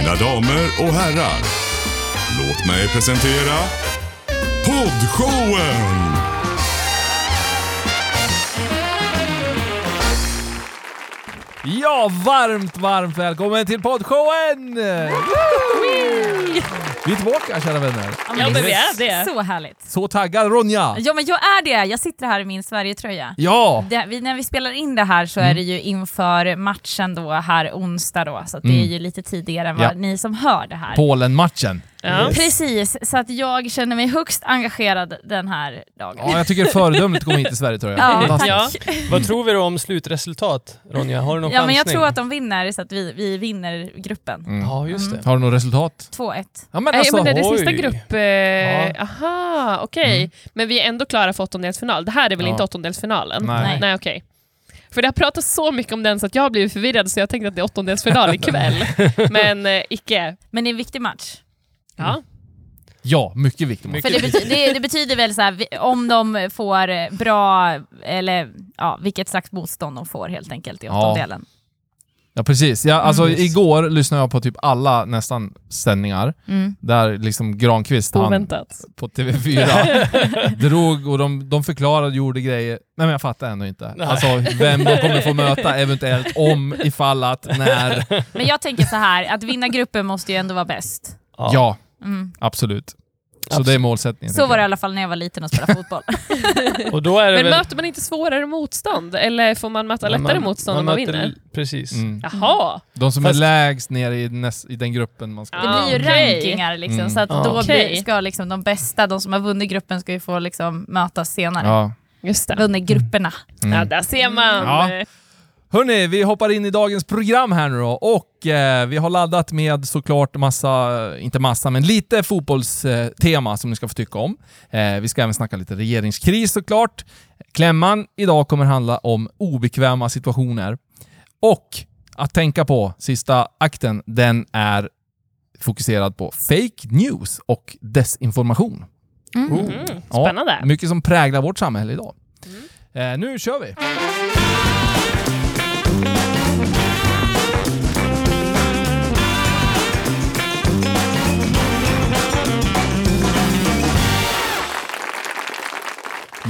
Mina damer och herrar, låt mig presentera Poddshowen! Ja, varmt, varmt välkommen till poddshowen! Vi är tillbaka kära vänner. Ja, men vi är det. Så härligt. Så taggad Ronja! Ja men jag är det, jag sitter här i min Sverigetröja. Ja! Det, vi, när vi spelar in det här så är det ju inför matchen då här onsdag då, så att det Mm. är ju lite tidigare än vad Ja. ni som hör det här. Polen-matchen. Ja. Precis, så att jag känner mig högst engagerad den här dagen. Ja, jag tycker det är föredömligt att komma hit till Sverige tror jag. Ja. Ja. Vad tror vi då om slutresultat, Ronja? Har du någon Ja men jag tror att de vinner så att vi, vi vinner gruppen. Mm. Ja, just det. Har du något resultat? 2-1. Ja men Nej, alltså, men det är det oj. sista grupp... Eh, Ja. Aha, okej. Mm. Men vi är ändå klara för åttondelsfinal. Det här är väl Ja. inte åttondelsfinalen? Nej. Nej. Nej, okej. För det har pratats så mycket om den så att jag har blivit förvirrad så jag tänkte att det är åttondelsfinal ikväll. men eh, icke. Men det är en viktig match. Ja. ja, mycket viktigt. Mycket För det, bety det, det betyder väl så här, om de får eh, bra, eller ja, vilket slags motstånd de får helt enkelt i åttondelen. Ja precis. Ja, alltså, Mm. Igår lyssnade jag på typ alla nästan sändningar Mm. där liksom Granqvist han, på TV4 drog och de, de förklarade, gjorde grejer. Nej men jag fattar ändå inte. Nej. Alltså vem de kommer få möta eventuellt, om, ifall att, när. Men jag tänker så här, att vinna gruppen måste ju ändå vara bäst. Ja, Mm. absolut. Så det är målsättningen. Så var det i alla fall när jag var liten och spelade fotboll. Och då är det Men väl... möter man inte svårare motstånd? Eller får man möta lättare motstånd om man möter- vinner? Precis. Mm. Jaha! De som Fast- är lägst ner i, näst, i den gruppen man ska... Det blir ju okej. rankingar liksom, Mm. så att Ah. då blir, ska liksom de bästa, de som har vunnit gruppen ska ju få liksom mötas senare. Ja. Just det. Vunnit grupperna. Mm. Ja, där ser man. Ja. Hörni, vi hoppar in i dagens program här nu då och eh, vi har laddat med såklart massa, inte massa, men lite fotbollstema som ni ska få tycka om. Eh, vi ska även snacka lite regeringskris såklart. Klämman idag kommer handla om obekväma situationer. Och att tänka på, sista akten, den är fokuserad på fake news och desinformation. Mm. Mm, Ja, spännande. mycket som präglar vårt samhälle idag. Eh, nu kör vi!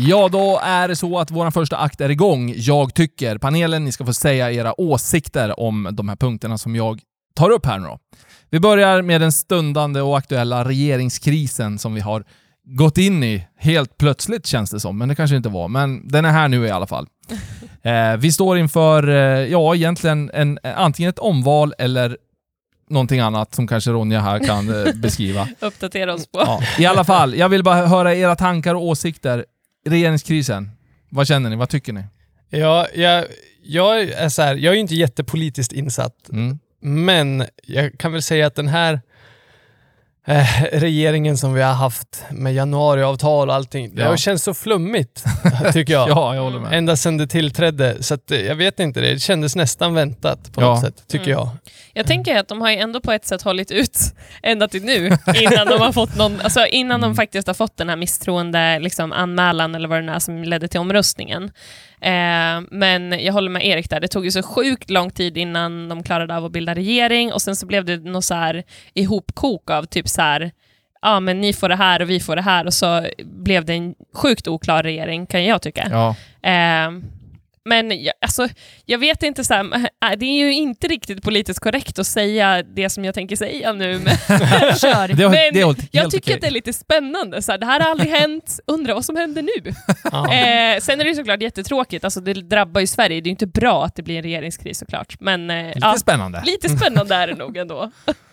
Ja, då är det så att vår första akt är igång. Jag tycker. Panelen, ni ska få säga era åsikter om de här punkterna som jag tar upp här nu då. Vi börjar med den stundande och aktuella regeringskrisen som vi har gått in i helt plötsligt känns det som, men det kanske inte var. Men den är här nu i alla fall. Eh, vi står inför, eh, ja egentligen en, antingen ett omval eller någonting annat som kanske Ronja här kan eh, beskriva. Uppdatera oss på. Ja, I alla fall, jag vill bara höra era tankar och åsikter. Regeringskrisen, vad känner ni? Vad tycker ni? Ja, jag, jag är så här, jag är ju inte jättepolitiskt insatt, Mm. men jag kan väl säga att den här eh, regeringen som vi har haft med januariavtal och allting, det Ja. har känts så flummigt, tycker jag. Ja, jag håller med. Ända sedan det tillträdde, så att, eh, jag vet inte, det kändes nästan väntat på Ja. något sätt, tycker Mm. jag. Jag tänker att de har ju ändå på ett sätt hållit ut ända till nu, innan de har fått någon, alltså innan Mm. de faktiskt har fått den här misstroende liksom, anmälan eller vad det är som ledde till omröstningen. Eh, men jag håller med Erik där, det tog ju så sjukt lång tid innan de klarade av att bilda regering och sen så blev det något så här ihopkok av typ så här ja men ni får det här och vi får det här och så blev det en sjukt oklar regering kan jag tycka. Ja. Eh, men jag, alltså, jag vet inte, så här, äh, det är ju inte riktigt politiskt korrekt att säga det som jag tänker säga nu, men, Kör. Det, har- men det är helt jag tycker okej. att det är lite spännande. Så här, det här har aldrig hänt, undrar vad som händer nu? Eh, sen är det ju såklart jättetråkigt, alltså, det drabbar ju Sverige, det är ju inte bra att det blir en regeringskris såklart, men eh, Lite ja, spännande. lite spännande är det nog ändå.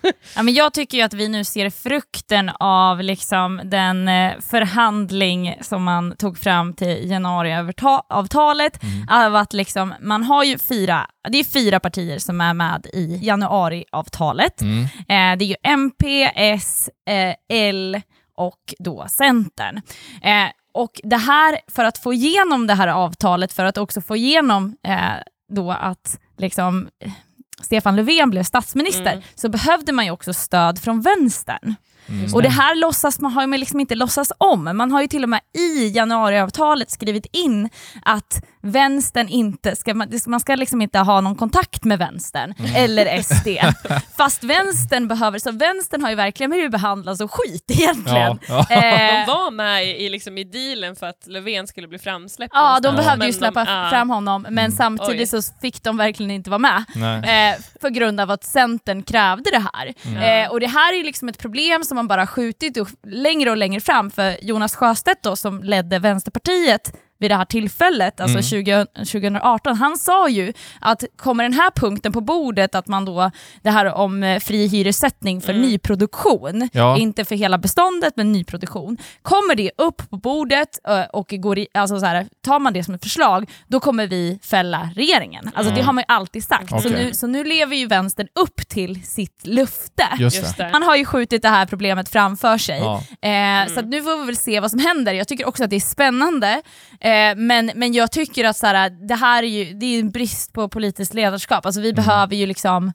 Ja, men jag tycker ju att vi nu ser frukten av liksom den eh, förhandling som man tog fram till januariavtalet. Mm. Av att liksom, man har ju fyra, det är fyra partier som är med i januariavtalet. Mm. Eh, det är ju MP, S, eh, L och då Centern. Eh, och det här, för att få igenom det här avtalet, för att också få igenom eh, då att liksom, Stefan Löfven blev statsminister, Mm. så behövde man ju också stöd från vänstern. Mm. Och det här låtsas man, har man liksom inte låtsas om. Man har ju till och med i januariavtalet skrivit in att vänstern inte ska, man, man ska liksom inte ha någon kontakt med vänstern eller SD. Fast vänstern behöver, så vänstern har ju verkligen blivit behandlad som skit egentligen. Ja, ja. Eh, De var med i, liksom, i dealen för att Löfven skulle bli framsläppt Ja, de behövde ju släppa de, fram honom, men Mm. samtidigt så fick de verkligen inte vara med. Eh, för grund av att Centern krävde det här. Mm. Eh, och det här är ju liksom ett problem som man bara skjutit längre och längre fram, för Jonas Sjöstedt då, som ledde Vänsterpartiet vid det här tillfället, alltså Mm. 20, 2018, han sa ju att kommer den här punkten på bordet, att man då, det här om eh, fri hyressättning för Mm. nyproduktion, Ja. inte för hela beståndet men nyproduktion, kommer det upp på bordet eh, och går i, alltså så här, tar man det som ett förslag, då kommer vi fälla regeringen. Alltså det har man ju alltid sagt. Så, Okej. nu, så nu lever ju vänstern upp till sitt löfte. Man har ju skjutit det här problemet framför sig. Ja. Eh, Så att nu får vi väl se vad som händer. Jag tycker också att det är spännande, eh, men, men jag tycker att så här, det här är ju det är en brist på politiskt ledarskap. Alltså vi behöver ju liksom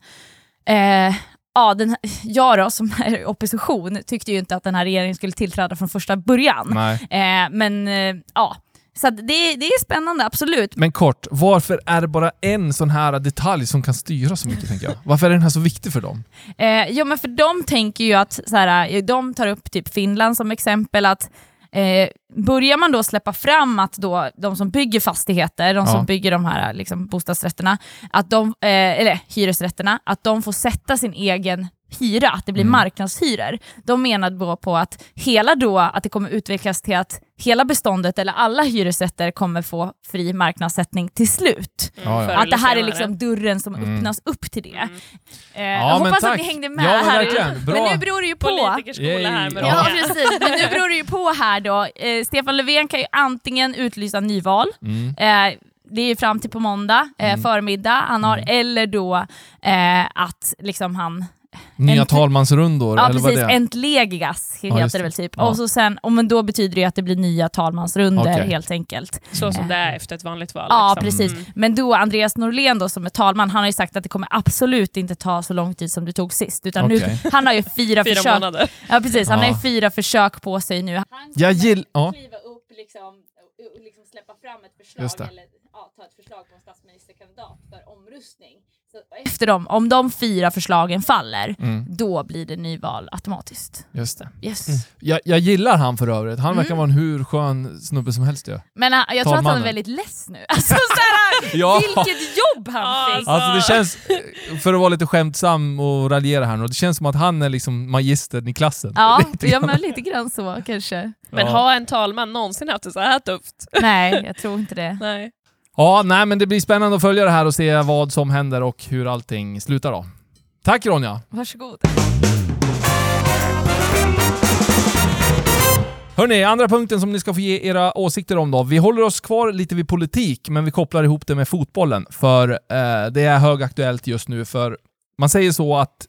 eh, Ja, den, jag då, som är i opposition, tyckte ju inte att den här regeringen skulle tillträda från första början. Eh, men eh, ja, så det, det är spännande, absolut. Men kort, varför är det bara en sån här detalj som kan styra så mycket tänker jag? Varför är den här så viktig för dem? Eh, ja men för de tänker ju att, så här, de tar upp typ Finland som exempel, att eh, börjar man då släppa fram att då, de som bygger fastigheter, de Ja. som bygger de här liksom, bostadsrätterna, att de, eh, eller hyresrätterna, att de får sätta sin egen hyra, att det blir Mm. marknadshyror. De menar då på att hela då, att det kommer utvecklas till att hela beståndet eller alla hyresrätter kommer få fri marknadssättning till slut. Mm, Att det här är liksom dörren som Mm. öppnas upp till det. Mm. Eh, Ja, jag hoppas att ni hängde med Ja, här. Men nu beror det ju på. Politikerskola här med Ja. Precis. Men nu beror det ju på här då. Eh, Stefan Löfven kan ju antingen utlysa nyval, Mm. eh, det är fram till på måndag eh, Mm. förmiddag, han har, eller då eh, att liksom han Nya En- talmansrundor, Ja eller vad precis, är det? entledigas Ja, heter just det det. väl typ. Ja. Och så sen, och men då betyder det att det blir nya talmansrunder Okej. helt enkelt. Så som det är efter ett vanligt val. Ja, liksom. precis. Mm. Men då Andreas Norlén då, som är talman, han har ju sagt att det kommer absolut inte ta så lång tid som det tog sist. Utan Okej. nu, han har ju fyra, Fyra försök. månader. Ja, precis. Han har Ja. ju fyra försök på sig nu. Han Jag gill... Ja. kliva upp liksom, och liksom släppa fram ett förslag eller ja, ta ett förslag på en statsministerkandidat för omröstning. Efter dem, om de fyra förslagen faller, Mm, då blir det nyval automatiskt. just det. Yes. Jag, jag gillar han för övrigt. Han verkar Mm. vara en hur skön snubbe som helst ju. Men han, jag tror att han Talmannen. är väldigt less nu. Alltså, såhär, Ja. Vilket jobb han Ja, fick! Alltså det känns, för att vara lite skämtsam och raljera här nu, det känns som att han är liksom magistern i klassen. Ja, Lite ja grann. men lite grann så kanske. Men Ja. har en talman någonsin haft det så här tufft? Nej, jag tror inte det. Nej. Ja, nej men det blir spännande att följa det här och se vad som händer och hur allting slutar då. Tack Ronja! Varsågod. Hörni, andra punkten som ni ska få ge era åsikter om då. Vi håller oss kvar lite vid politik, men vi kopplar ihop det med fotbollen. För eh, det är högaktuellt just nu, för man säger så att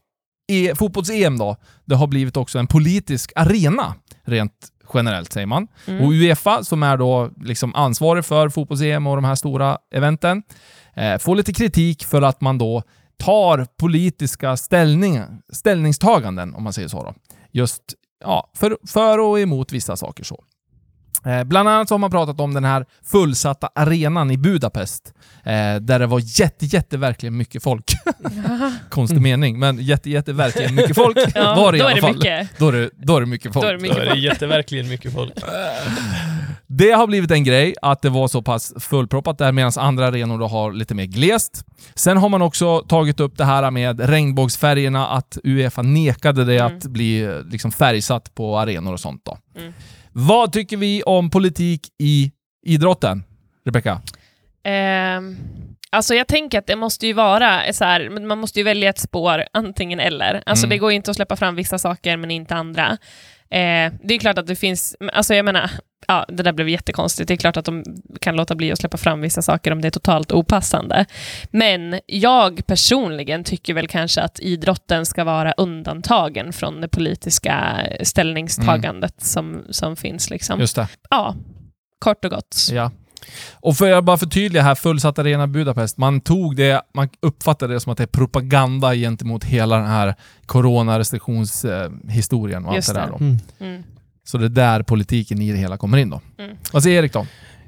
e fotbolls-EM då, det har blivit också en politisk arena, rent generellt säger man. Mm. Och Uefa, som är då liksom ansvarig för fotbolls-EM och de här stora eventen, eh, får lite kritik för att man då tar politiska ställning, ställningstaganden, om man säger så. Då. Just ja, för, för och emot vissa saker. så. Eh, bland annat så har man pratat om den här fullsatta arenan i Budapest, eh, där det var jätte, jätte, verkligen mycket folk. Konstig mening, men jätte, jätte, verkligen mycket folk Ja, var det i då alla är det fall. mycket. Då är det, då är det mycket folk. Då är det mycket Då är det jätteverkligen mycket folk. Det har blivit en grej att det var så pass fullproppat där medan andra arenor då har lite mer glest. Sen har man också tagit upp det här med regnbågsfärgerna, att Uefa nekade det Mm. att bli liksom färgsatt på arenor och sånt. Då. Mm. Vad tycker vi om politik i idrotten? Rebecka? Ehm, alltså jag tänker att det måste ju vara så här, man måste ju välja ett spår, antingen eller. Alltså Mm. det går ju inte att släppa fram vissa saker men inte andra. Eh, det är klart att det finns, alltså jag menar, ja, det där blev jättekonstigt. Det är klart att de kan låta bli att släppa fram vissa saker om det är totalt opassande. Men jag personligen tycker väl kanske att idrotten ska vara undantagen från det politiska ställningstagandet som, som finns. Liksom. Just det. Ja, kort och gott. Ja. Och för jag bara förtydliga här, fullsatt arena Budapest. Man tog det, man uppfattade det som att det är propaganda gentemot hela den här coronarestriktionshistorien och allt det där. Mm. Mm. Så det är där politiken i det hela kommer in då. Mm. Vad säger Erik då?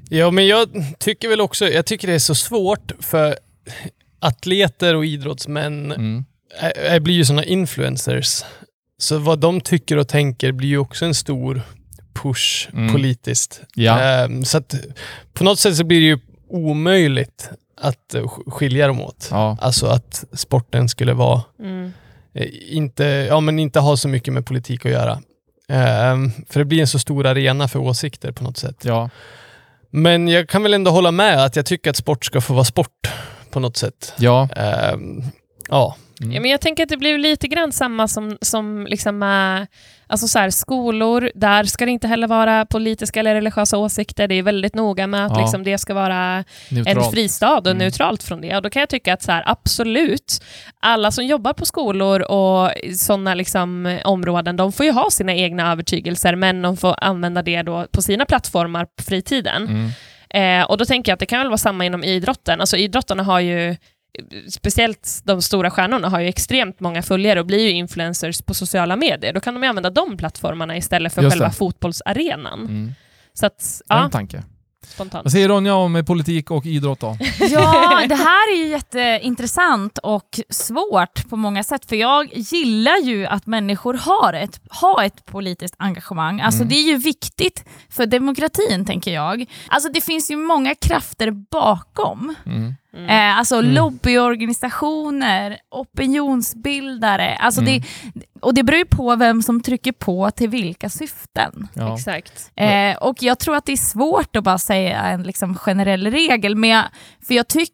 Ja, men jag tycker väl också, jag tycker det är så svårt för atleter och idrottsmän Mm. är, är, blir ju sådana influencers. Så vad de tycker och tänker blir ju också en stor push Mm. politiskt. Ja. Ehm, så att på något sätt så blir det ju omöjligt att eh, sk- skilja dem åt. Ja. Alltså att sporten skulle vara, Mm. eh, inte, ja, men inte ha så mycket med politik att göra. Ehm, för det blir en så stor arena för åsikter på något sätt. ja. Men jag kan väl ändå hålla med att jag tycker att sport ska få vara sport på något sätt. Ja. Ehm, ja. Mm. Ja, men jag tänker att det blir lite grann samma som, som liksom, eh, alltså så här, skolor. Där ska det inte heller vara politiska eller religiösa åsikter. Det är väldigt noga med att Ja. liksom, det ska vara Neutralt. en fristad och Mm. neutralt från det. Och då kan jag tycka att så här, absolut, alla som jobbar på skolor och sådana liksom, områden, de får ju ha sina egna övertygelser, men de får använda det då på sina plattformar på fritiden. Mm. Eh, och då tänker jag att det kan väl vara samma inom idrotten. Alltså idrottarna har ju, speciellt de stora stjärnorna, har ju extremt många följare och blir ju influencers på sociala medier. Då kan de ju använda de plattformarna istället för Just själva det. fotbollsarenan. Mm. Så att, Ja. ja, En tanke. spontant. Vad säger Ronja om politik och idrott då? Ja, det här är ju jätteintressant och svårt på många sätt, för jag gillar ju att människor har ett, har ett politiskt engagemang. Alltså Mm. det är ju viktigt för demokratin, tänker jag. Alltså det finns ju många krafter bakom. Mm. Mm. Eh, alltså Mm. lobbyorganisationer, opinionsbildare. Alltså Mm. det, och det beror ju på vem som trycker på till vilka syften. Ja. Exakt. Eh, och jag tror att det är svårt att bara säga en liksom generell regel, men jag, för jag tycker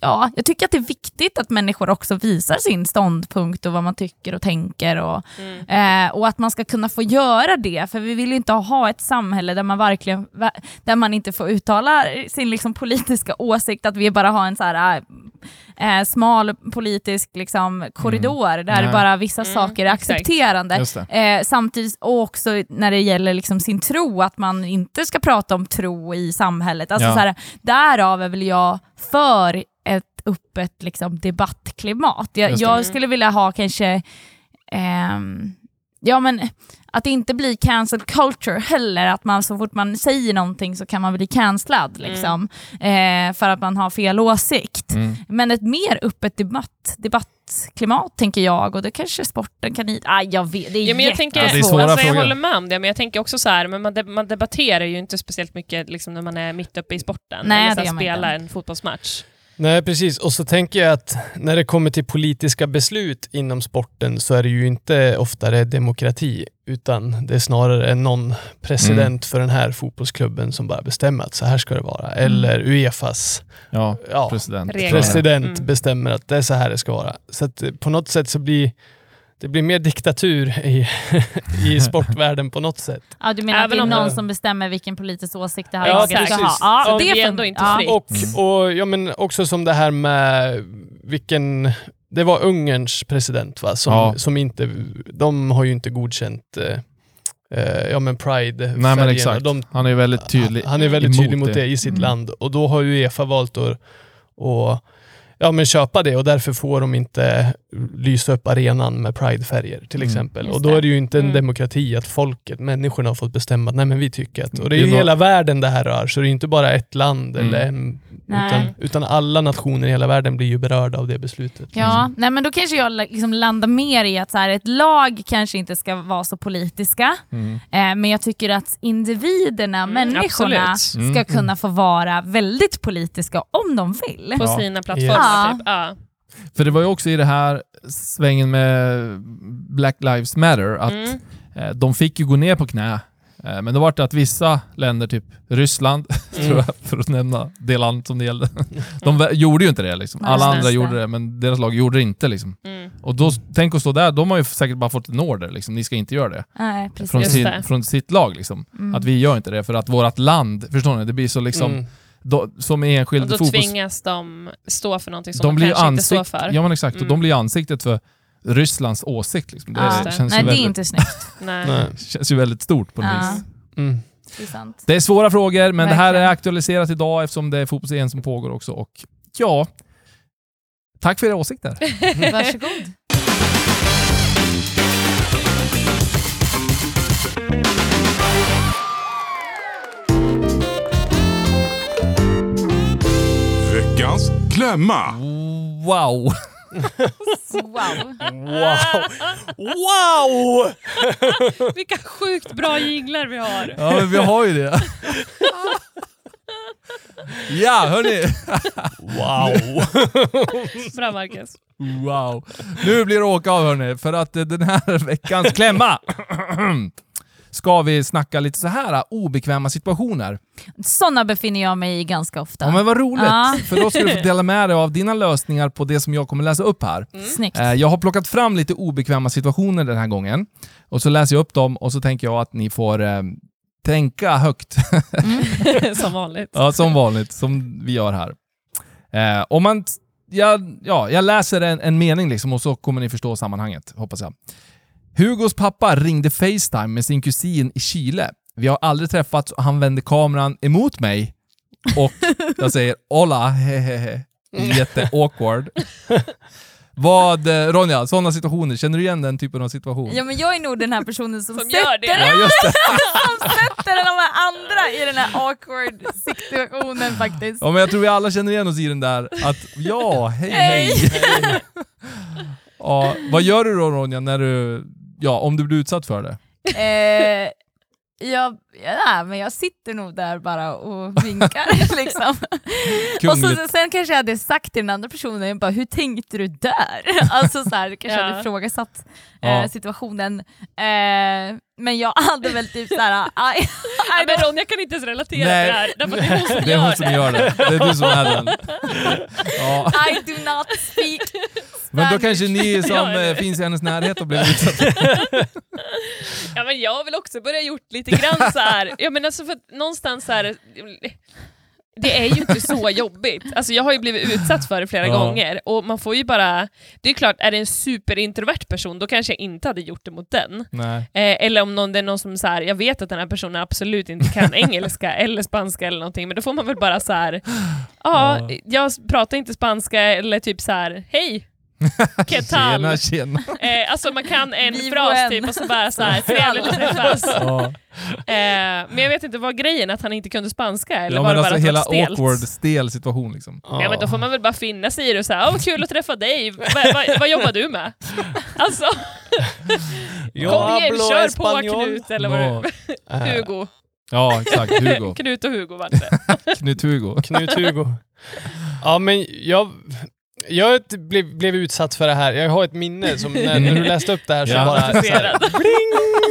Ja, jag tycker att det är viktigt att människor också visar sin ståndpunkt och vad man tycker och tänker och, Mm. eh, och att man ska kunna få göra det, för vi vill ju inte ha ett samhälle där man verkligen där man inte får uttala sin liksom politiska åsikt, att vi bara har en så här eh, smal politisk liksom, korridor där Nej. bara vissa Mm, saker är accepterande. Eh, samtidigt och också när det gäller liksom sin tro, att man inte ska prata om tro i samhället. Alltså Ja. så här, därav är väl jag för öppet liksom, debattklimat. Jag, jag skulle vilja ha kanske ehm, Ja men att det inte blir cancel culture heller, att man så fort man säger någonting så kan man bli cancellad liksom, eh, för att man har fel åsikt. Mm. Men ett mer öppet debatt, debattklimat tänker jag och det kanske sporten kan... i- Ah, jag vet, det är Ja, men jag, tänker, Ja, det är svåra alltså, jag håller med om det, men jag tänker också så här, men man, de, man debatterar ju inte speciellt mycket liksom, när man är mitt uppe i sporten, Nej, eller så här, spelar inte. en fotbollsmatch. Nej, precis. Och så tänker jag att när det kommer till politiska beslut inom sporten så är det ju inte oftare demokrati, utan det är snarare någon president för den här fotbollsklubben som bara bestämmer att så här ska det vara. Eller Uefas Ja, ja, president. President Mm. bestämmer att det är så här det ska vara. Så att på något sätt så blir det blir mer diktatur i, i sportvärlden på något sätt. Ja, du menar Även att det är någon det- som bestämmer vilken politisk åsikt det här Ja, laget ska ha? Ja, Så det är ändå inte ja. fritt. Och, Mm. och ja, men också som det här med vilken... Det var Ungerns president va? Som, Ja. som inte... De har ju inte godkänt eh, eh, ja, men pride Nej men exakt. De, Han är väldigt tydlig. han är väldigt tydlig mot det. det, i sitt Mm. land och då har ju Uefa valt att, att ja, men köpa det och därför får de inte lysa upp arenan med pridefärger till Mm. exempel. Just Och då är det ju inte en Mm. demokrati att folket, människorna har fått bestämma att nej men vi tycker att... Och det är Det är ju hela världen det här rör, så det är ju inte bara ett land Mm. eller en, utan, utan alla nationer i hela världen blir ju berörda av det beslutet. Ja, nej, men då kanske jag liksom landar mer i att så här, ett lag kanske inte ska vara så politiska, Mm. eh, men jag tycker att individerna, Mm, människorna, ska Mm. kunna få vara väldigt politiska om de vill. På Ja. sina plattformar. Ja. Typ. Ja. För det var ju också i det här svängen med Black Lives Matter att Mm. eh, de fick ju gå ner på knä. Eh, men det var det att vissa länder, typ Ryssland, Mm. tror jag, för att nämna det land som det gällde, de vä- gjorde ju inte det. Liksom. Alla andra gjorde det, men deras lag gjorde det inte. Liksom. Mm. Och då, tänk att stå där, de har ju säkert bara fått en order, liksom. ni ska inte göra det. Nej. Från, sin, det. från sitt lag. Liksom. Mm. Att vi gör inte det, för att vårt land, förstår ni? Det blir så liksom, Mm. då, som Och enskild då fotbolls... tvingas de stå för någonting som de de, kanske inte står ansikt, för. ja men exakt, och Mm. de blir ansiktet för Rysslands åsikt. Liksom. Det, Ja. känns Nej, ju det är väldigt, inte snyggt. Nej. Nej. känns ju väldigt stort på något Ja. vis. Mm. Det är. Det är svåra frågor, men det här är Verkligen. aktualiserat idag eftersom det är fotbolls som pågår också. Och ja, tack för era åsikter. Varsågod. Veckans klämma. Wow! Wow. Wow! Wow! Vilka sjukt bra jinglar vi har. Ja, men vi har ju det. Ja, hörni. Wow! Bra Marcus. Wow. Nu blir det åka av hörni, för att den här veckans klämma ska vi snacka lite så här obekväma situationer. Sådana befinner jag mig i ganska ofta. Ja, men vad roligt, Ja. för då ska du få dela med dig av dina lösningar på det som jag kommer läsa upp här. Snyggt. Eh, Jag har plockat fram lite obekväma situationer den här gången och så läser jag upp dem och så tänker jag att ni får eh, tänka högt. Som vanligt. Ja, som vanligt, som vi gör här. Eh, om man, jag, ja, jag läser en, en mening liksom och så kommer ni förstå sammanhanget, hoppas jag. Hugos pappa ringde Facetime med sin kusin i Chile. Vi har aldrig träffats och han vände kameran emot mig och jag säger “Hola, hehehe”. Jätte-awkward. Vad, eh, Ronja, sådana situationer, känner du igen den typen av situation? Ja men jag är nog den här personen som, Som gör det. sätter, Ja, det. som sätter de här andra i den här awkward situationen faktiskt. Ja, men jag tror vi alla känner igen oss i den där att ja, hej hej. ja, vad gör du då Ronja, när du, ja, om du blir utsatt för det? Eh, jag, ja, men jag sitter nog där bara och vinkar liksom. Och så, sen kanske jag hade sagt till den andra personen, jag bara, hur tänkte du där? Alltså så här, kanske Ja. hade ifrågasatt eh, situationen. Eh, men jag hade väl typ såhär, aj, Ja, men Ronja kan inte ens relatera Nej. till det här, därför det är hon som Det är gör hon som gör det. Det är du som är den. Ja. I do not speak Men då kanske ni som eh, finns i hennes närhet har blivit utsatta. Ja men jag har väl också börjat gjort lite grann så här. ja men alltså för att någonstans så här. Det är ju inte så jobbigt. Alltså jag har ju blivit utsatt för det flera Ja. gånger och man får ju bara, det är klart, är det en superintrovert person då kanske jag inte hade gjort det mot den. Eh, eller om någon, det är någon som så här, jag vet att den här personen absolut inte kan engelska eller spanska eller någonting, men då får man väl bara så här. Ja. jag pratar inte spanska eller typ så här, hej, ¿qué tal? Tjena, tjena. Eh, alltså man kan en Vi fras vän. typ och så bara så här, trevligt att träffas. Ja. Eh, men jag vet inte, vad grejen att han inte kunde spanska? Eller Ja, var men det bara alltså det hela var stelt? awkward, stel situation liksom. Ja men då får man väl bara finna sig i det och säga, åh vad kul att träffa dig, Va, va, vad jobbar du med? Alltså, kom igen, kör español. på Knut, eller vad Ja. du Hugo. Ja, exakt. Hugo. Knut och Hugo vart det. Knut-Hugo. Knut-Hugo. Ja, men jag, jag blev, blev utsatt för det här. Jag har ett minne som när, när du läste upp det här så Ja. bara... Så här, bling!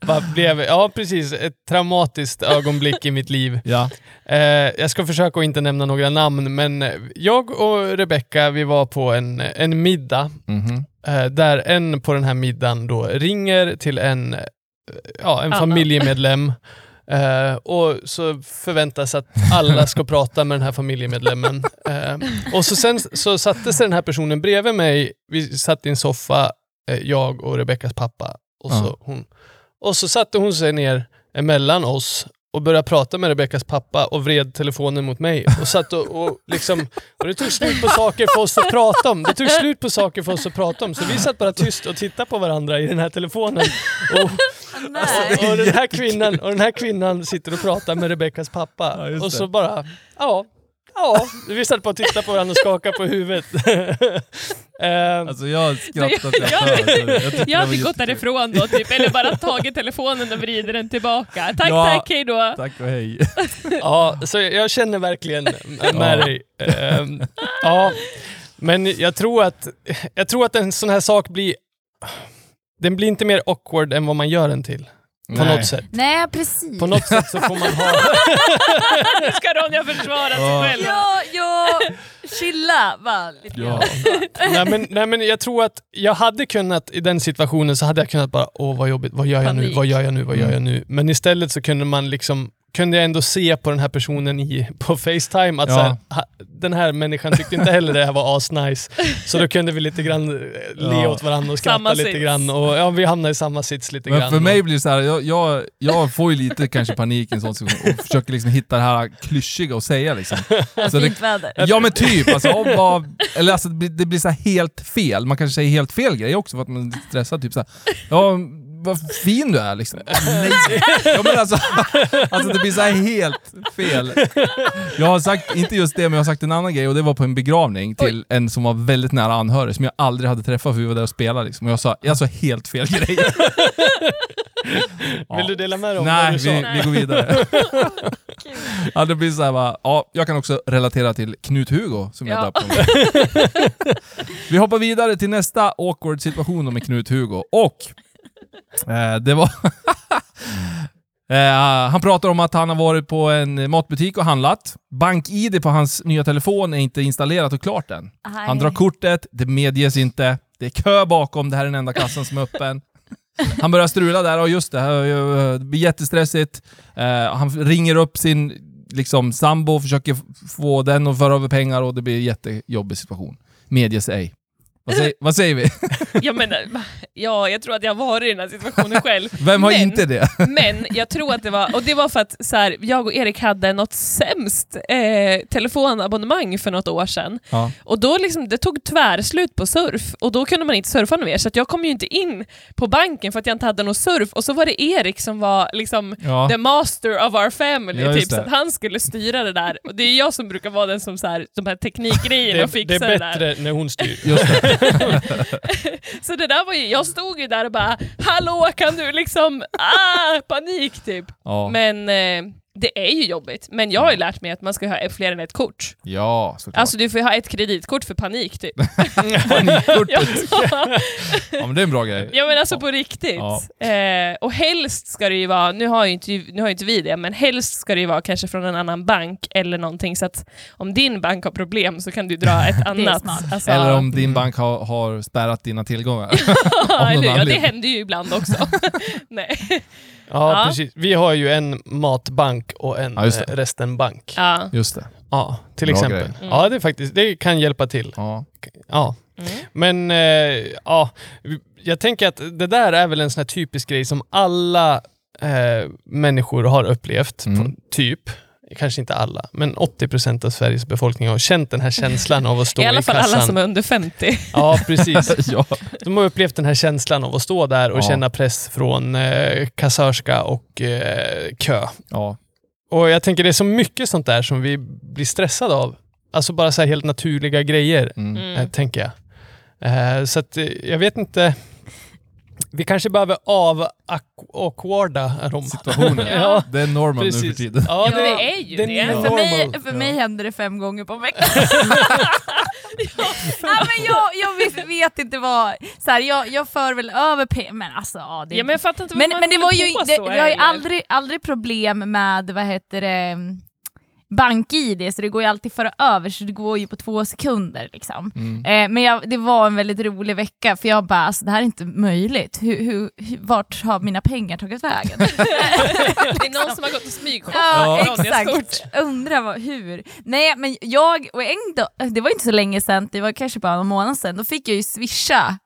Bara blev, ja, precis. Ett traumatiskt ögonblick i mitt liv. Ja. Eh, jag ska försöka att inte nämna några namn, men jag och Rebecca, vi var på en, en middag Mhm. eh, där en på den här middagen då ringer till en, eh, ja, en familjemedlem eh, och så förväntas att alla ska prata med den här familjemedlemmen. Eh, och så sen så satte sig den här personen bredvid mig, vi satt i en soffa, eh, jag och Rebeckas pappa. Och så, hon, och så satte hon sig ner emellan oss och började prata med Rebeckas pappa och vred telefonen mot mig. Och satt och, och liksom, och det tog slut på saker för oss att prata om. Det tog slut på saker för oss att prata om. Så vi satt bara tyst och tittade på varandra i den här telefonen. Och, Nej. och, den, här kvinnan, och den här kvinnan sitter och pratar med Rebeckas pappa. Ja, och så det. bara, ja, ja. Vi satt bara och tittade på varandra och skakade på huvudet. Ehm, Alltså jag skrattar så jag Jag-. Jag Jag hade gått därifrån då typ, eller bara tagit telefonen och vrider den tillbaka. Tack, Ja. tack, hej då. Tack och hej. Ja, så jag känner verkligen med dig. Ehm, ja, men jag tror att, jag tror att en sån här sak blir, den blir inte mer awkward än vad man gör den till. På Nej. något sätt. Nej precis. På något sätt så får man ha... Nu ska Ronja försvara sig själv. Ja, ja, chilla bara lite Ja. nej, men, nej men jag tror att jag hade kunnat, i den situationen så hade jag kunnat bara, åh vad jobbigt, vad gör jag nu, Panik. vad gör jag nu, vad gör Mm. jag nu? Men istället så kunde man liksom kunde jag ändå se på den här personen i, på Facetime att Ja. så här, den här människan tyckte inte heller det här var asnice. Så då kunde vi lite grann eh, le Ja. åt varandra och skratta Samma lite sits. grann. Och, ja, vi hamnade i samma sits lite Men grann. för mig blir det så här, jag, jag, jag får ju lite kanske panik i en sån situation och försöker liksom hitta det här klyschiga att säga liksom. Så det, ja men typ, alltså, om vad, eller alltså det blir, det blir så här helt fel. Man kanske säger helt fel grej också för att man är stressad. Typ så här, ja, vad fin du är liksom. Nej. Ja, men alltså, alltså det blir så här helt fel. Jag har sagt, inte just det, men jag har sagt en annan grej och det var på en begravning till en som var väldigt nära anhörig som jag aldrig hade träffat för vi var där och spelade. Liksom. Och jag sa, jag sa helt fel grej. Vill du dela med dig om vad Nej, du sa? vi, vi går vidare. ja, det blir så här, va, ja, jag kan också relatera till Knut-Hugo som jag Ja. döpte honom. Vi hoppar vidare till nästa awkward situation med Knut-Hugo. Och det var... eh, han pratar om att han har varit på en matbutik och handlat. BankID på hans nya telefon är inte installerat och klart än. Han drar kortet, det medges inte. Det är kö bakom, det här är den enda kassan som är öppen. Han börjar strula där och just det, eh, det blir jättestressigt. Eh, han ringer upp sin liksom, sambo och försöker få den att föra över pengar och det blir en jättejobbig situation. Medges ej. Vad säger, vad säger vi? Ja, men, ja, jag tror att jag har varit i den här situationen själv. Vem har Men- inte det? Men jag tror att det var, och det var för att så här, jag och Erik hade något sämst eh, telefonabonnemang för något år sedan. Ja. Och då liksom, det tog tvärslut på surf och då kunde man inte surfa något mer så att jag kom ju inte in på banken för att jag inte hade någon surf och så var det Erik som var liksom Ja. the master of our family, Ja, typ, så att han skulle styra det där. Och det är jag som brukar vara den som så här, de här teknikgrejerna Det, och det fixar är det, där. bättre när hon styr. Så det där var ju, jag stod ju där och bara Hallå kan du liksom, ah, panik typ. Ja, Men eh, det är ju jobbigt. Men jag har ju lärt mig att man ska ha fler än ett kort. ja såklart. Alltså du får ju ha ett kreditkort för panik typ. Panikkortet. ja, Ja men det är en bra grej. ja men alltså på riktigt. Ja. Eh, och helst ska det ju vara, nu har ju inte, nu har ju inte vi det, men helst ska det ju vara kanske från en annan bank eller någonting så att om din bank har problem så kan du dra ett annat. Alltså, Eller om din bank har, har spärrat dina tillgångar. ja, eller, hur? ja, det händer ju ibland också. Nej. Ja, Ja. precis. Vi har ju en matbank och en Ja, eh, resten-bank. Ja. Just det. Ja, till Bra exempel. Mm. Ja, det är faktiskt, det kan hjälpa till. Ja. Ja. Mm. Men eh, ja, jag tänker att det där är väl en sån här typisk grej som alla eh, människor har upplevt, Mm. typ. Kanske inte alla, men 80% av Sveriges befolkning har känt den här känslan av att stå I alla fall kassan. alla som är under 50. Ja, precis. ja. De har upplevt den här känslan av att stå där och Ja. känna press från eh, kassörska och eh, kö. ja. Och jag tänker det är så mycket sånt där som vi blir stressade av. Alltså bara så här helt naturliga grejer, Mm. eh, Mm. tänker jag. Eh, så att eh, jag vet inte. Vi kanske behöver av-awkwarda dem. Situationen. Ja, Det är normal nu för tiden. Ja, men det är ju det. Men För mig, för mig händer det fem gånger på veckan. ja, men jag, jag vet, inte vad... Så här, jag, jag för väl över pengar, men alltså... Ja, det, Ja, men jag fattar inte men, varför man men det var ju, det, så vi har ju aldrig, aldrig problem med, vad heter det, bank-id, så det går ju alltid föra över, så det går ju på två sekunder. Liksom. Mm. Eh, men jag, det var en väldigt rolig vecka, för jag bara, alltså, det här är inte möjligt. Hur, hur, hur, vart har mina pengar tagit vägen? Det är någon som har gått och smygshoppat Ja, stort. exakt. Undrar vad, hur. Nej, men jag, och en dag, det var inte så länge sedan, det var kanske bara någon månad sedan, då fick jag ju swisha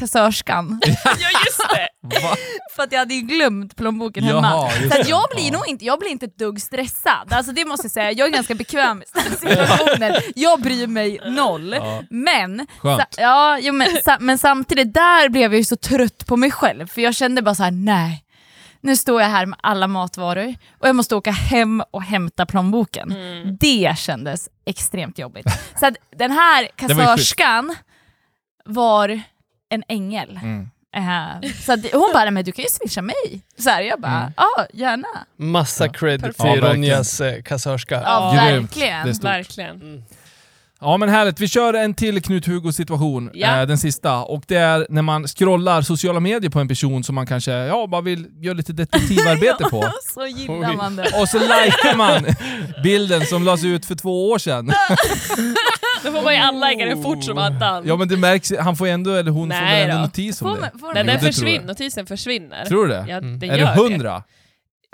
kassörskan Ja, just det. Va? för att jag hade ju glömt plånboken hemma. Jaha, just Så att jag blir nog inte, jag blir inte ett dugg stressad, alltså det måste jag säga, jag är ganska bekväm i situationer. Jag bryr mig noll. Ja. Men, sa, ja, jo, men, sa, men samtidigt, där blev jag ju så trött på mig själv, för jag kände bara så här: nej, nu står jag här med alla matvaror och jag måste åka hem och hämta plånboken. Mm. Det kändes extremt jobbigt. Så att den här kassörskan var en ängel. Mm. Eh, så att hon bara, men du kan ju swisha mig. Så här, jag bara, Mm. ja gärna. Massa cred till Ja, verkligen. Ronjas eh, kassörska. Ja, verkligen. Det är stort. Verkligen. Ja men härligt, vi kör en till Knut-Hugo situation, Ja. eh, den sista. Och det är när man scrollar sociala medier på en person som man kanske ja, bara vill göra lite detektivarbete på. Så gillar Oj. man det. Och så likar man bilden som lades ut för två år sedan. Då får man ju alla lägga den fort som attan. Ja men det märks, han får ändå, eller hon får Nej väl ändå då. notis om Får det. man, får Nej, den försvinner, notisen försvinner. Tror du det? Ja, Mm. det är det hundra?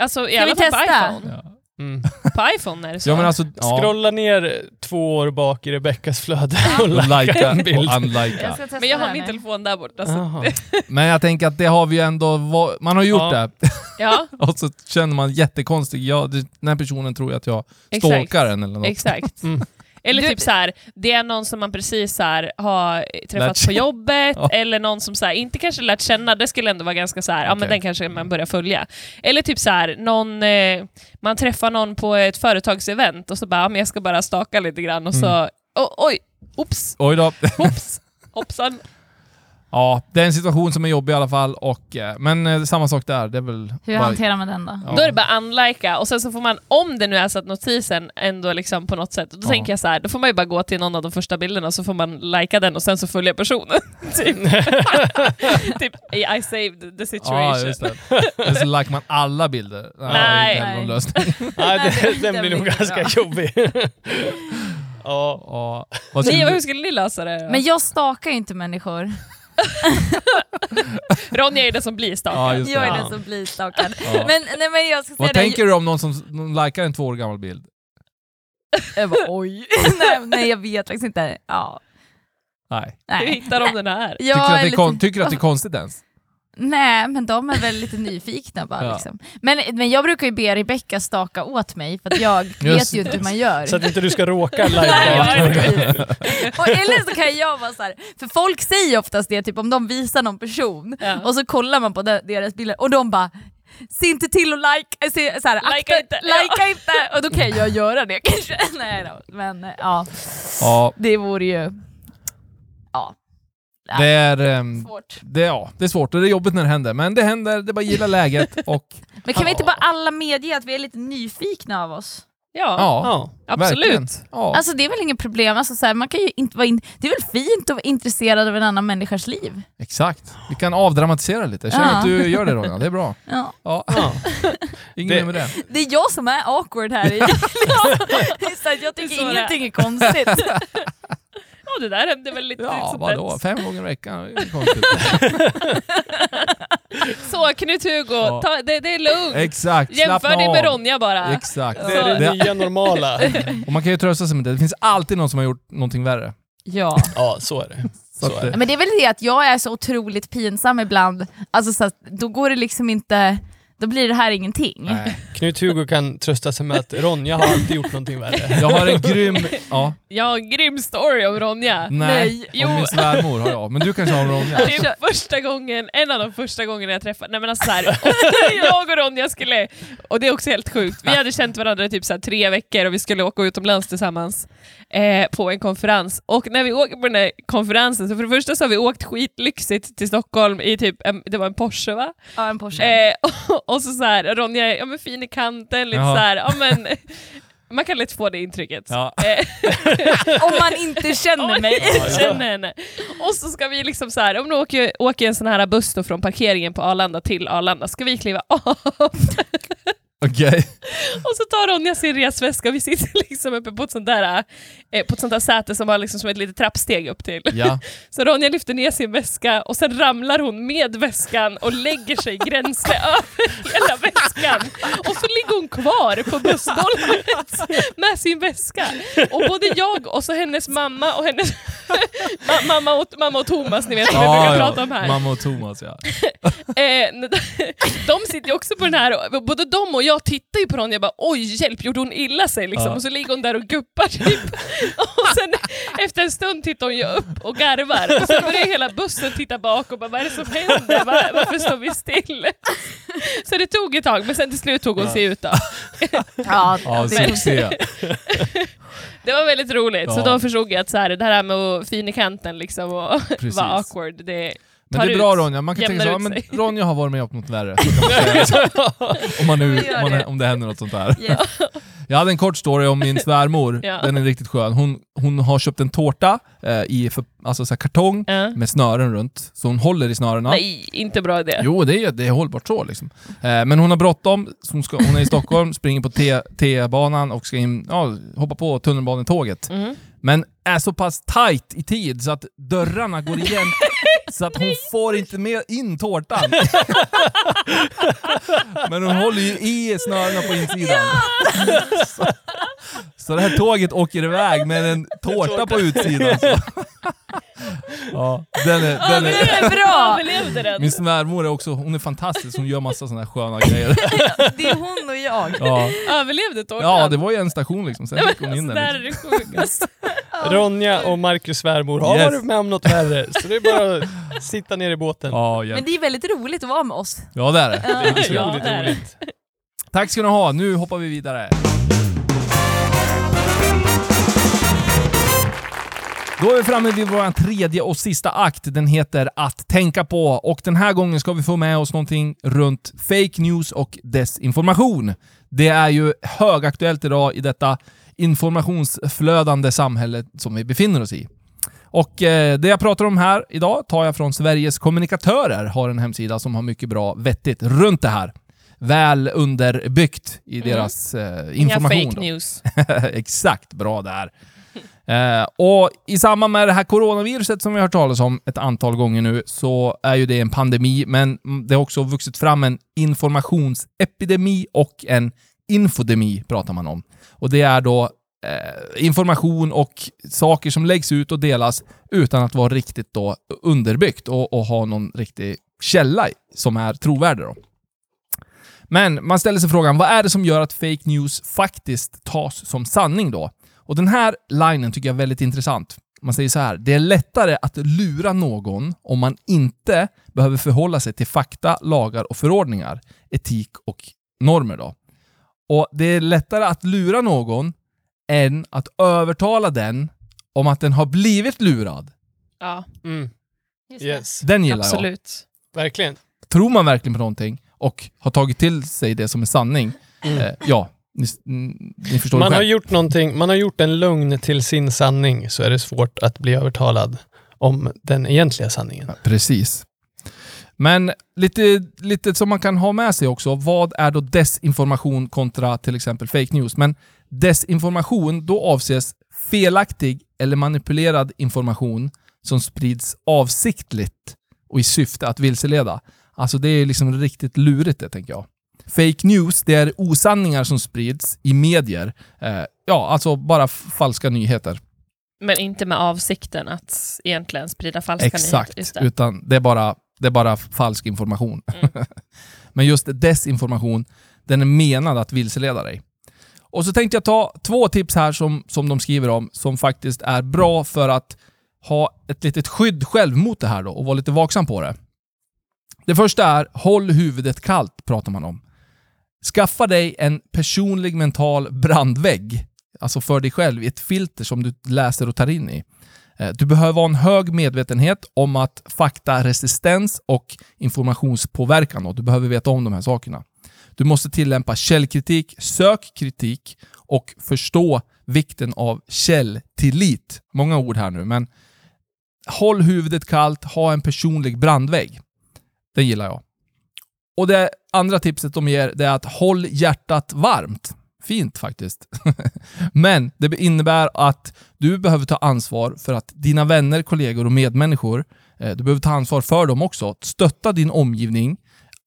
Alltså i Ska alla vi fall på iPhone. Ja. Mm. På iPhone är det så. ja men alltså, ja. Scrolla ner två år bak i Rebeckas flöde och Och likea en och bild. unlikea. Jag Men jag har min nu. telefon där borta. Så. Men jag tänker att det har vi ju ändå, man har gjort Ja. det. Ja, Och så känner man jättekonstigt, ja, den här personen tror jag att jag exakt. stalkar den eller något. Exakt. Mm. Eller Du- typ så här, det är någon som man precis så här, har träffat på jobbet, Ja. eller någon som så här, inte kanske lärt känna, det skulle ändå vara ganska så här, ja men den kanske man börjar följa. Eller typ så här, någon, eh, man träffar någon på ett företagsevent och så bara, ja, men jag ska bara staka lite grann och så, Mm. oh, oj, oops, Oj då. oops, hoppsan. Ja, det är en situation som är jobbig i alla fall. Och, eh, men eh, samma sak där. Det är väl Hur bara- hanterar man den då? Ja. Då är det bara unlika och sen så får man, om det nu är så att notisen ändå liksom på något sätt, då Ja. tänker jag så här, då får man ju bara gå till någon av de första bilderna så får man lika den och sen så följer personen. typ. typ, I saved the situation. Ja, just det. Eller så likar man alla bilder. Nej. Nej. Det är inte heller någon Nej. lösning. Nej, det, Nej, den blir nog ganska bra. jobbig. ja. Ja. Vad skulle Ni, du- hur skulle ni lösa det? då? Men jag stakar ju inte människor. Ronja är den som blir stakad. Ja. Jag är Ja. den som blir stakad. Ja. Men, nej, men jag ska säga Vad det. tänker du om någon som någon likar en två år gammal bild? Jag bara, oj. nej, nej, jag vet faktiskt inte. Ja. Nej. Hur hittar de den här? Jag tycker, du att det är lite- tycker att det är konstigt ens? Nej, men de är väl lite nyfikna bara. Ja. Liksom. Men, men jag brukar ju be Rebecka staka åt mig, för att jag vet Just ju inte hur man gör. Så att inte du ska råka ja, och eller så kan jag vara så här, för folk säger oftast det, typ om de visar någon person, Ja. och så kollar man på de- deras bilder och de bara Se inte till att like, äh, se, så här, akta, inte, ja. likea inte, och då kan jag göra det kanske. Nej då. Men eh, ja, Ja, det vore ju ja, det är, ehm, svårt. det, ja, det är svårt och det är jobbigt när det händer. Men det händer, det är bara att gilla läget och Men kan vi inte bara alla medge att vi är lite nyfikna av oss? Ja, ja, Ja. absolut. Ja. Alltså det är väl inget problem, alltså, så här, man kan ju inte vara in... det är väl fint att vara intresserad av en annan människas liv? Exakt. Vi kan avdramatisera lite. Jag känner Ja. att du gör det Ronja, det är bra. Ja. Ja. Inget Det- med det. Det är jag som är awkward här i. så jag är tycker så det är. ingenting är konstigt. Ja, det där hände väl lite Ja, sånt vadå? där. Fem gånger i veckan? Så Knut-Hugo, Ja. ta- det, det är lugnt. Exakt, Jämför slappna dig med av. Ronja bara. Exakt. Det är det nya normala. Och man kan ju trösta sig med det. Det finns alltid någon som har gjort någonting värre. ja. Ja, så är det. Så är det. Men det är väl det att jag är så otroligt pinsam ibland, alltså, så att då går det liksom inte, då blir det här ingenting. nej. Knut-Hugo kan trösta sig med att Ronja har alltid gjort någonting värre. Jag har en grym... Ja, Jag har en grym story om Ronja. nej. Jo. Om min svärmor har jag, men du kanske har en Ronja? Det är första gången, en av de första gångerna jag träffade, nej men alltså så här, jag och Ronja skulle, och det är också helt sjukt, vi hade känt varandra i typ så här tre veckor och vi skulle åka utomlands tillsammans eh, på en konferens. Och när vi åker på den här konferensen, så för det första så har vi åkt skitlyxigt till Stockholm i typ, en, det var en Porsche va? Ja, en Porsche. Eh, och, och så så här, Ronja är ja, men fin i kanten, lite Jaha. så här, ja men man kan lätt få det intrycket. Ja. Eh, Om man inte känner mig. känner henne. Och så ska vi liksom så här, om du åker, åker en sån här buss då från parkeringen på Arlanda till Arlanda, ska vi kliva av. Okej. Och så tar Ronja sin resväska och vi sitter liksom uppe på ett sånt där, eh, på ett sånt där säte som har liksom som ett litet trappsteg upp till. Ja. Så Ronja lyfter ner sin väska och sen ramlar hon med väskan och lägger sig gränsle över hela väskan. Och så ligger hon kvar på bussgolvet med sin väska. Och både jag och så hennes mamma och hennes ma- mamma, och, mamma och Thomas, ni vet vad vi brukar prata om här. Mamma och Thomas ja. Eh, de sitter ju också på den här, både de och jag tittar ju på Ronja och bara oj hjälp, gjorde hon illa sig? Liksom. Ja. Och så ligger hon där och guppar typ. och sen efter en stund tittar hon ju upp och garvar och sen börjar hela bussen titta bak och bara vad är det som händer? Va- varför står vi still? så det tog ett tag men sen till slut tog hon sig ut då. Ja, Ja, det- succé. Det var väldigt roligt, så Ja. då förstod jag att så här, det här med att fin i kanten liksom och vara awkward, det Men det är bra ut, Ronja, man kan tänka så, men. Ronja har varit med om något värre. Om, man nu, om, man, det. om det händer något sånt där. Yes. Jag hade en kort story om min svärmor, Ja. den är riktigt skön. Hon, hon har köpt en tårta eh, i för, alltså, så kartong Ja. med snören runt, så hon håller i snörena. Nej, inte bra idé. Jo, det är, det är hållbart så liksom. Eh, men hon har bråttom, hon, ska, hon är i Stockholm, springer på T-banan och ska in, ja, hoppa på tunnelbanetåget. Mm. Men är så pass tight i tid så att dörrarna går igen så att hon får inte med in tårtan. Men hon håller ju i snörena på insidan. Så, så det här tåget åker iväg med en tårta på utsidan. Så. Ja, den är, den Det är, är bra! Min svärmor är också, hon är fantastisk, hon gör massa sådana här sköna grejer. Det är hon och jag. Ja, Överlevde tårtan? ja det var ju en station liksom, sen gick hon in det där. är Liksom. det sjukaste. Ronja och Marcus svärmor har Yes. varit med om något värre, så det är bara att sitta ner i båten. Ja, ja. Men det är väldigt roligt att vara med oss. ja, det är det. Det är Ja, det är roligt. Tack ska ni ha, nu hoppar vi vidare. Då är vi framme vid vår tredje och sista akt. Den heter Att tänka på och den här gången ska vi få med oss någonting runt fake news och desinformation. Det är ju högaktuellt idag i detta informationsflödande samhälle som vi befinner oss i. Och eh, det jag pratar om här idag tar jag från Sveriges kommunikatörer, har en hemsida som har mycket bra vettigt runt det här. Väl underbyggt i Mm. deras eh, Inga information. fake då. news. Exakt, bra där. Eh, och I samband med det här coronaviruset som vi har hört talas om ett antal gånger nu så är ju det en pandemi, men det har också vuxit fram en informationsepidemi och en infodemi pratar man om. Och det är då eh, information och saker som läggs ut och delas utan att vara riktigt då underbyggt och, och ha någon riktig källa som är trovärdig. Då. Men man ställer sig frågan, vad är det som gör att fake news faktiskt tas som sanning då? Och den här linen tycker jag är väldigt intressant. Man säger så här, det är lättare att lura någon om man inte behöver förhålla sig till fakta, lagar och förordningar, etik och normer då. Och det är lättare att lura någon än att övertala den om att den har blivit lurad. Ja, Mm. just. Yes, Den gillar jag. Absolut. verkligen. Tror man verkligen på någonting och har tagit till sig det som är sanning, eh, ja, ni, mm, ni förstår Man har gjort någonting, man har gjort en lögn till sin sanning så är det svårt att bli övertalad om den egentliga sanningen. Ja, Precis. Men lite, lite som man kan ha med sig också, vad är då desinformation kontra till exempel fake news? Men desinformation, då avses felaktig eller manipulerad information som sprids avsiktligt och i syfte att vilseleda. Alltså det är liksom riktigt lurigt det, tänker jag. Fake news, det är osanningar som sprids i medier. Eh, ja, alltså bara falska nyheter. Men inte med avsikten att egentligen sprida falska nyheter. Exakt, Just det. utan det är, bara, det är bara falsk information. Mm. Men just desinformation, den är menad att vilseleda dig. Och så tänkte jag ta två tips här som, som de skriver om, som faktiskt är bra för att ha ett litet skydd själv mot det här då och vara lite vaksam på det. Det första är, håll huvudet kallt, pratar man om. Skaffa dig en personlig mental brandvägg, alltså för dig själv, i ett filter som du läser och tar in i. Eh, du behöver ha en hög medvetenhet om att faktaresistens och informationspåverkan. Och du behöver veta om de här sakerna. Du måste tillämpa källkritik, sök kritik och förstå vikten av källtillit. Många ord här nu, men håll huvudet kallt, ha en personlig brandvägg. Det gillar jag. Och det andra tipset de ger är att håll hjärtat varmt. Fint faktiskt. Men det innebär att du behöver ta ansvar för att dina vänner, kollegor och medmänniskor, eh, du behöver ta ansvar för dem också. Stötta din omgivning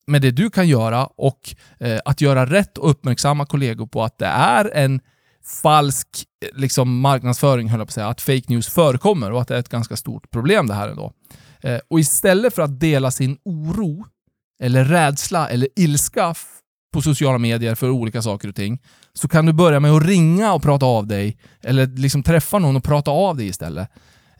med det du kan göra och eh, att göra rätt och uppmärksamma kollegor på att det är en falsk eh, liksom, marknadsföring, höll jag på att säga, att fake news förekommer och att det är ett ganska stort problem det här ändå. Och istället för att dela sin oro eller rädsla eller ilska på sociala medier för olika saker och ting, så kan du börja med att ringa och prata av dig, eller liksom träffa någon och prata av dig istället.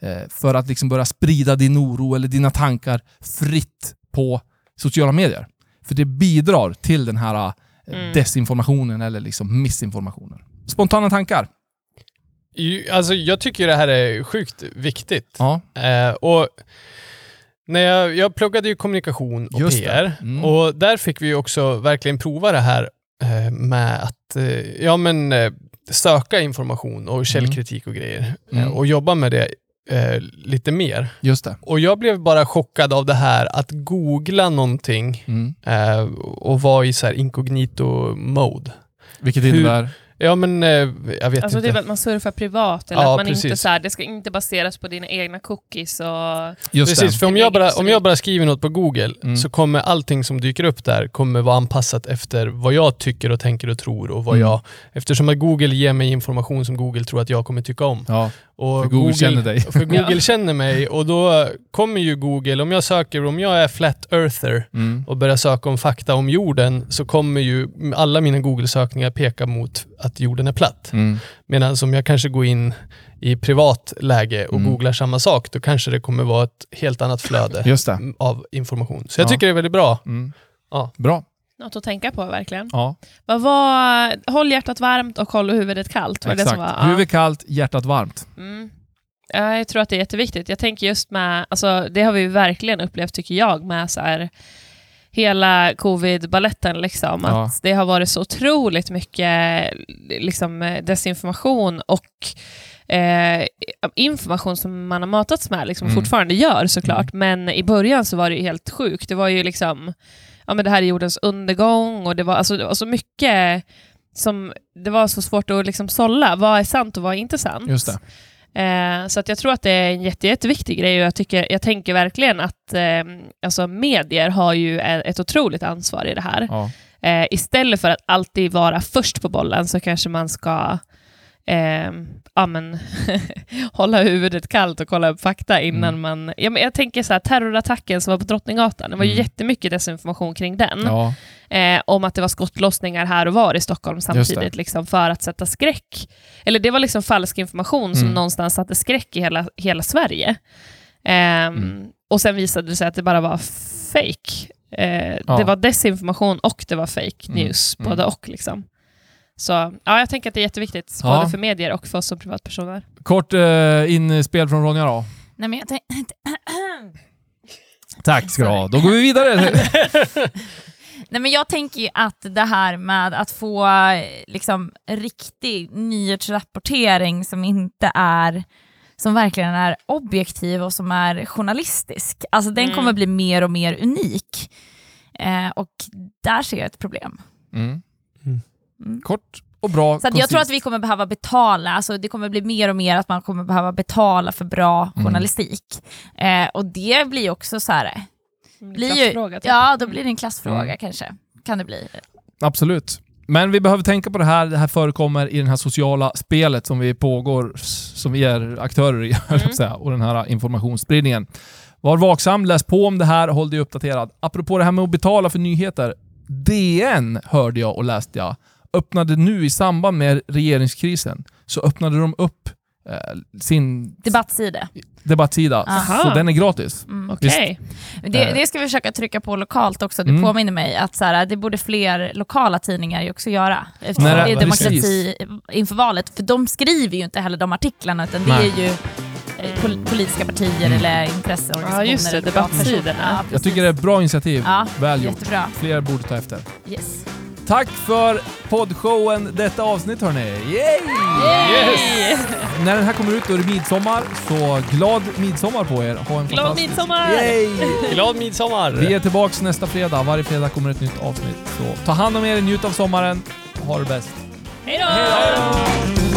Eh, för att liksom börja sprida din oro eller dina tankar fritt på sociala medier. För det bidrar till den här eh, Mm. desinformationen eller liksom missinformationen. Spontana tankar? Alltså, jag tycker det här är sjukt viktigt. Ja. Eh, och när jag, jag pluggade ju kommunikation och Just. PR Mm. och där fick vi också verkligen prova det här eh, med att eh, ja, men, eh, söka information och källkritik och grejer Mm. eh, och jobba med det eh, lite mer. Just det. Och jag blev bara chockad av det här att googla någonting Mm. eh, och vara i så här incognito mode. Vilket Hur- innebär... Ja men eh, jag vet Alltså inte. typ att man surfar privat, eller Ja, att man inte precis. så här, det ska inte baseras på dina egna cookies och... Just Precis, det. för om jag, bara, om jag bara skriver något på Google Mm. så kommer allting som dyker upp där kommer vara anpassat efter vad jag tycker och tänker och tror och vad Mm. jag... Eftersom att Google ger mig information som Google tror att jag kommer tycka om. Ja. Och För Google känner dig. För Google Ja. känner mig och då kommer ju Google, om jag söker, om jag är flat earther Mm. och börjar söka om fakta om jorden så kommer ju alla mina Google-sökningar peka mot att jorden är platt. Mm. Medan om jag kanske går in i privat läge och Mm. googlar samma sak, då kanske det kommer vara ett helt annat flöde Just det. av information. Så jag Ja. tycker det är väldigt bra. Mm. Ja. Bra. Något att tänka på verkligen. Ja, Vad var, håll hjärtat varmt och håll huvudet kallt. Var det exakt. som var, ja. Huvud kallt, hjärtat varmt. Mm. Ja, Jag tror att det är jätteviktigt. Jag tänker just med, alltså, det har vi verkligen upplevt tycker jag med så här, hela covid-balletten. Liksom, Ja. att det har varit så otroligt mycket liksom, desinformation och eh, information som man har matats med, liksom, Mm. fortfarande gör såklart. Men i början så var det helt sjukt. Det var ju liksom, ja men det här är jordens undergång och det var, alltså, det var så mycket som det var så svårt att liksom sålla. Vad är sant och vad är inte sant? Just det. Eh, så att jag tror att det är en jätte, jätteviktig grej och jag, tycker, jag tänker verkligen att eh, alltså medier har ju ett otroligt ansvar i det här. Ja. Eh, istället för att alltid vara först på bollen så kanske man ska eh, ja, men, hålla huvudet kallt och kolla upp fakta innan Mm. man... Ja, men jag tänker så här, terrorattacken som var på Drottninggatan, det var ju Mm. jättemycket desinformation kring den. Ja. Eh, om att det var skottlossningar här och var i Stockholm samtidigt liksom, för att sätta skräck. Eller det var liksom falsk information som Mm. någonstans satte skräck i hela, hela Sverige. Mm. Och sen visade det sig att det bara var fake. Eh, Ja. Det var desinformation och det var fake Mm. news, Mm. både och. Liksom. Så ja, jag tänker att det är jätteviktigt, Ja. både för medier och för oss som privatpersoner. Kort eh, inspel från Ronja då. Nej, men jag tänkte... Tack ska du ha. Då går vi vidare. Nej, men jag tänker ju att det här med att få liksom, riktig nyhetsrapportering som inte är som verkligen är objektiv och som är journalistisk, alltså den Mm. kommer bli mer och mer unik. Eh, och där ser jag ett problem. Mm. Mm. Kort och bra. Så att jag tror att vi kommer behöva betala, alltså det kommer bli mer och mer att man kommer behöva betala för bra Mm. journalistik. Eh, och det blir också så här, blir ju, typ. ja då blir det en klassfråga Mm. kanske. Kan det bli. Absolut. Men vi behöver tänka på det här. Det här förekommer i det här sociala spelet som vi pågår, som vi är aktörer i, säga, och den här informationsspridningen. Var vaksam, läs på om det här, håll dig uppdaterad. Apropå det här med att betala för nyheter. DN hörde jag och läste jag, öppnade nu i samband med regeringskrisen, så öppnade de upp eh, sin Debattsida. debattsida. Aha. Så den är gratis. Mm. Okej. Det, Eh. det ska vi försöka trycka på lokalt också. Det Mm. påminner mig att så här, det borde fler lokala tidningar ju också göra. Eftersom Nej, det är precis. demokrati inför valet. För de skriver ju inte heller de artiklarna, utan det Nej. är ju eh, pol politiska partier Mm. eller intresseorganisationer. Ja, just det, debattsidorna. Ja, Jag precis. tycker det är ett bra initiativ. Ja, Väl gjort. jättebra. Fler borde ta efter. Yes. Tack för poddshowen detta avsnitt hörni. Yay! Yes! När den här kommer ut då är det midsommar, så glad midsommar på er. Ha en Glad fantastisk... midsommar! Yay! Glad midsommar! Vi är tillbaks nästa fredag. Varje fredag kommer ett nytt avsnitt. Så ta hand om er, njut av sommaren. Ha det bäst. Hej då!